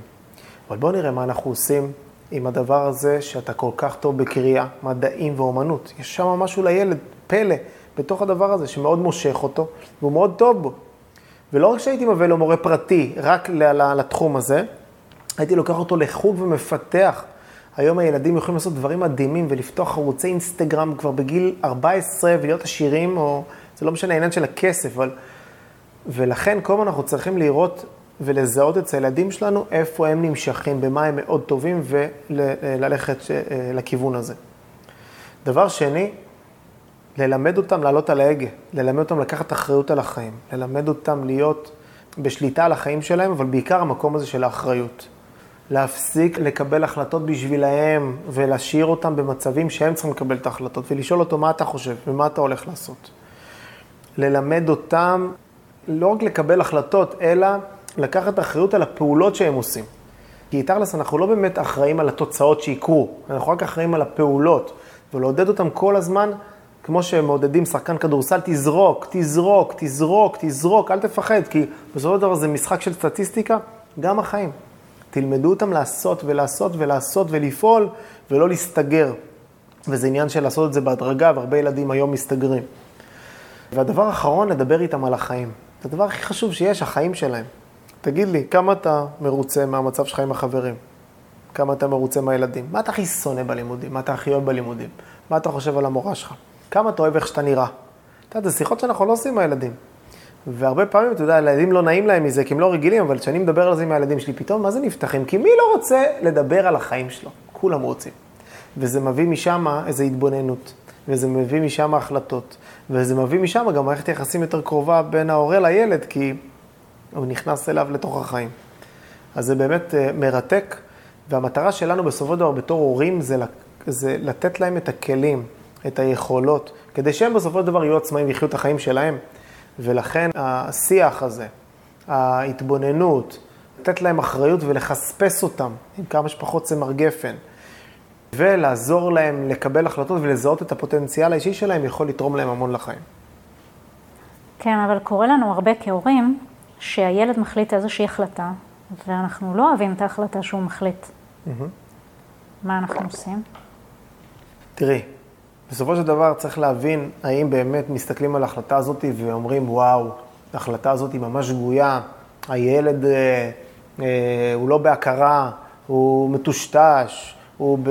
אבל בוא נראה מה אנחנו עושים עם הדבר הזה שאתה כל כך טוב בקריאה, מדעים ואומנות. יש שם משהו לילד, פלא, בתוך הדבר הזה, שמאוד מושך אותו, והוא מאוד טוב בו. ולא רק שהייתי מביא לו מורה פרטי, רק לתחום הזה, הייתי לוקח אותו לחוג ומפתח. היום הילדים יכולים לעשות דברים מדהימים ולפתוח ערוצי אינסטגרם כבר בגיל 14 ולהיות עשירים, או זה לא משנה העניין של הכסף, אבל... ולכן כל הזמן אנחנו צריכים לראות ולזהות אצל הילדים שלנו איפה הם נמשכים, במה הם מאוד טובים, וללכת אה, לכיוון הזה. דבר שני, ללמד אותם לעלות על ההגה, ללמד אותם לקחת אחריות על החיים, ללמד אותם להיות בשליטה על החיים שלהם, אבל בעיקר המקום הזה של האחריות. להפסיק לקבל החלטות בשבילהם ולהשאיר אותם במצבים שהם צריכים לקבל את ההחלטות ולשאול אותו מה אתה חושב ומה אתה הולך לעשות. ללמד אותם לא רק לקבל החלטות, אלא לקחת אחריות על הפעולות שהם עושים. כי תכלס אנחנו לא באמת אחראים על התוצאות שיקרו, אנחנו רק אחראים על הפעולות, ולעודד אותם כל הזמן, כמו שמעודדים שחקן כדורסל, תזרוק, תזרוק, תזרוק, תזרוק, אל תפחד, כי בסופו של דבר זה משחק של סטטיסטיקה, גם החיים. תלמדו אותם לעשות ולעשות ולעשות ולפעול, ולא להסתגר. וזה עניין של לעשות את זה בהדרגה, והרבה ילדים היום מסתגרים. והדבר האחרון, לדבר איתם על החיים. זה הדבר הכי חשוב שיש, החיים שלהם. תגיד לי, כמה אתה מרוצה מהמצב שלך עם החברים? כמה אתה מרוצה מהילדים? מה אתה הכי שונא בלימודים? מה אתה הכי אוהב בלימודים? מה אתה חושב על המורה שלך? כמה אתה אוהב איך שאתה נראה? אתה יודע, זה שיחות שאנחנו לא עושים עם הילדים. והרבה פעמים, אתה יודע, הילדים לא נעים להם מזה, כי הם לא רגילים, אבל כשאני מדבר על זה עם הילדים שלי, פתאום, מה זה נפתחים? כי מי לא רוצה לדבר על החיים שלו? כולם רוצים. וזה מביא משם איזו התבוננות, וזה מביא משם החלטות, וזה מביא משם גם מערכת יחסים יותר קרובה בין ההורה לילד, כי הוא נכנס אליו לתוך החיים. אז זה באמת uh, מרתק, והמטרה שלנו בסופו של דבר בתור הורים זה, זה לתת להם את הכלים, את היכולות, כדי שהם בסופו של דבר יהיו עצמאים ויחיו את החיים שלהם. ולכן השיח הזה, ההתבוננות, לתת להם אחריות ולחספס אותם עם כמה שפחות צמר גפן, ולעזור להם לקבל החלטות ולזהות את הפוטנציאל האישי שלהם, יכול לתרום להם המון לחיים. כן, אבל קורה לנו הרבה כהורים שהילד מחליט איזושהי החלטה, ואנחנו לא אוהבים את ההחלטה שהוא מחליט. Mm-hmm. מה אנחנו עושים? תראי, בסופו של דבר צריך להבין האם באמת מסתכלים על ההחלטה הזאת ואומרים, וואו, ההחלטה הזאת היא ממש שגויה, הילד אה, אה, הוא לא בהכרה, הוא מטושטש, הוא ב,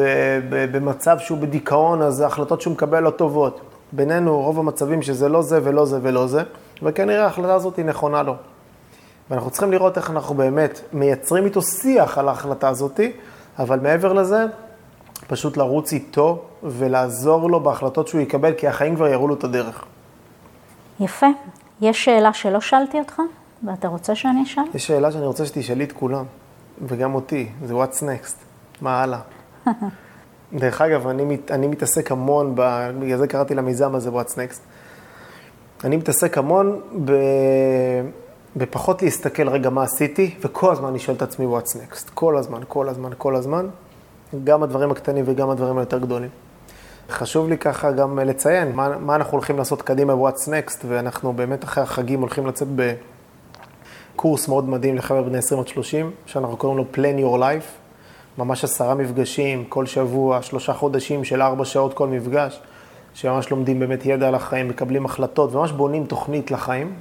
ב, במצב שהוא בדיכאון, אז ההחלטות שהוא מקבל לא טובות. בינינו, רוב המצבים שזה לא זה ולא זה ולא זה, וכנראה ההחלטה הזאת היא נכונה לו. ואנחנו צריכים לראות איך אנחנו באמת מייצרים איתו שיח על ההחלטה הזאת, אבל מעבר לזה, פשוט לרוץ איתו ולעזור לו בהחלטות שהוא יקבל, כי החיים כבר יראו לו את הדרך. יפה. יש שאלה שלא שאלתי אותך, ואתה רוצה שאני אשאל? יש שאלה שאני רוצה שתשאלי את כולם, וגם אותי, זה what's next, מה הלאה? דרך אגב, אני, מת, אני מתעסק המון, ב, בגלל זה קראתי למיזם הזה what's next. אני מתעסק המון ב, בפחות להסתכל רגע מה עשיתי, וכל הזמן אני שואל את עצמי what's next. כל הזמן, כל הזמן, כל הזמן. גם הדברים הקטנים וגם הדברים היותר גדולים. חשוב לי ככה גם לציין מה, מה אנחנו הולכים לעשות קדימה ב-What's Next, ואנחנו באמת אחרי החגים הולכים לצאת בקורס מאוד מדהים לחבר'ה בני 20 עד 30, שאנחנו קוראים לו Plan Your Life, ממש עשרה מפגשים כל שבוע, שלושה חודשים של ארבע שעות כל מפגש, שממש לומדים באמת ידע על החיים, מקבלים החלטות וממש בונים תוכנית לחיים.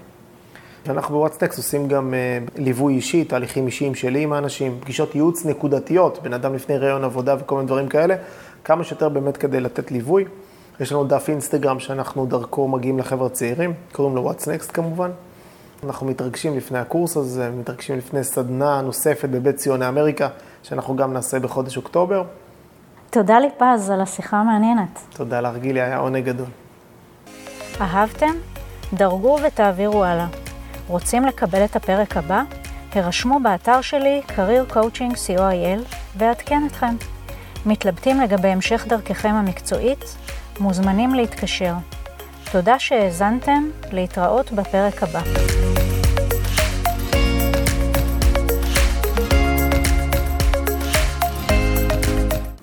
ואנחנו בוואטסטקס עושים גם uh, ליווי אישי, תהליכים אישיים שלי עם האנשים, פגישות ייעוץ נקודתיות, בן אדם לפני ראיון עבודה וכל מיני דברים כאלה, כמה שיותר באמת כדי לתת ליווי. יש לנו דף אינסטגרם שאנחנו דרכו מגיעים לחבר'ה צעירים, קוראים לו וואטס נקסט כמובן. אנחנו מתרגשים לפני הקורס הזה, מתרגשים לפני סדנה נוספת בבית ציוני אמריקה, שאנחנו גם נעשה בחודש אוקטובר. תודה ליפז על השיחה המעניינת. תודה לך גילי, היה עונג גדול. אהבתם? דרגו ותעבירו הלאה. רוצים לקבל את הפרק הבא? הרשמו באתר שלי career coaching co.il ואעדכן אתכם. מתלבטים לגבי המשך דרככם המקצועית? מוזמנים להתקשר. תודה שהאזנתם, להתראות בפרק הבא.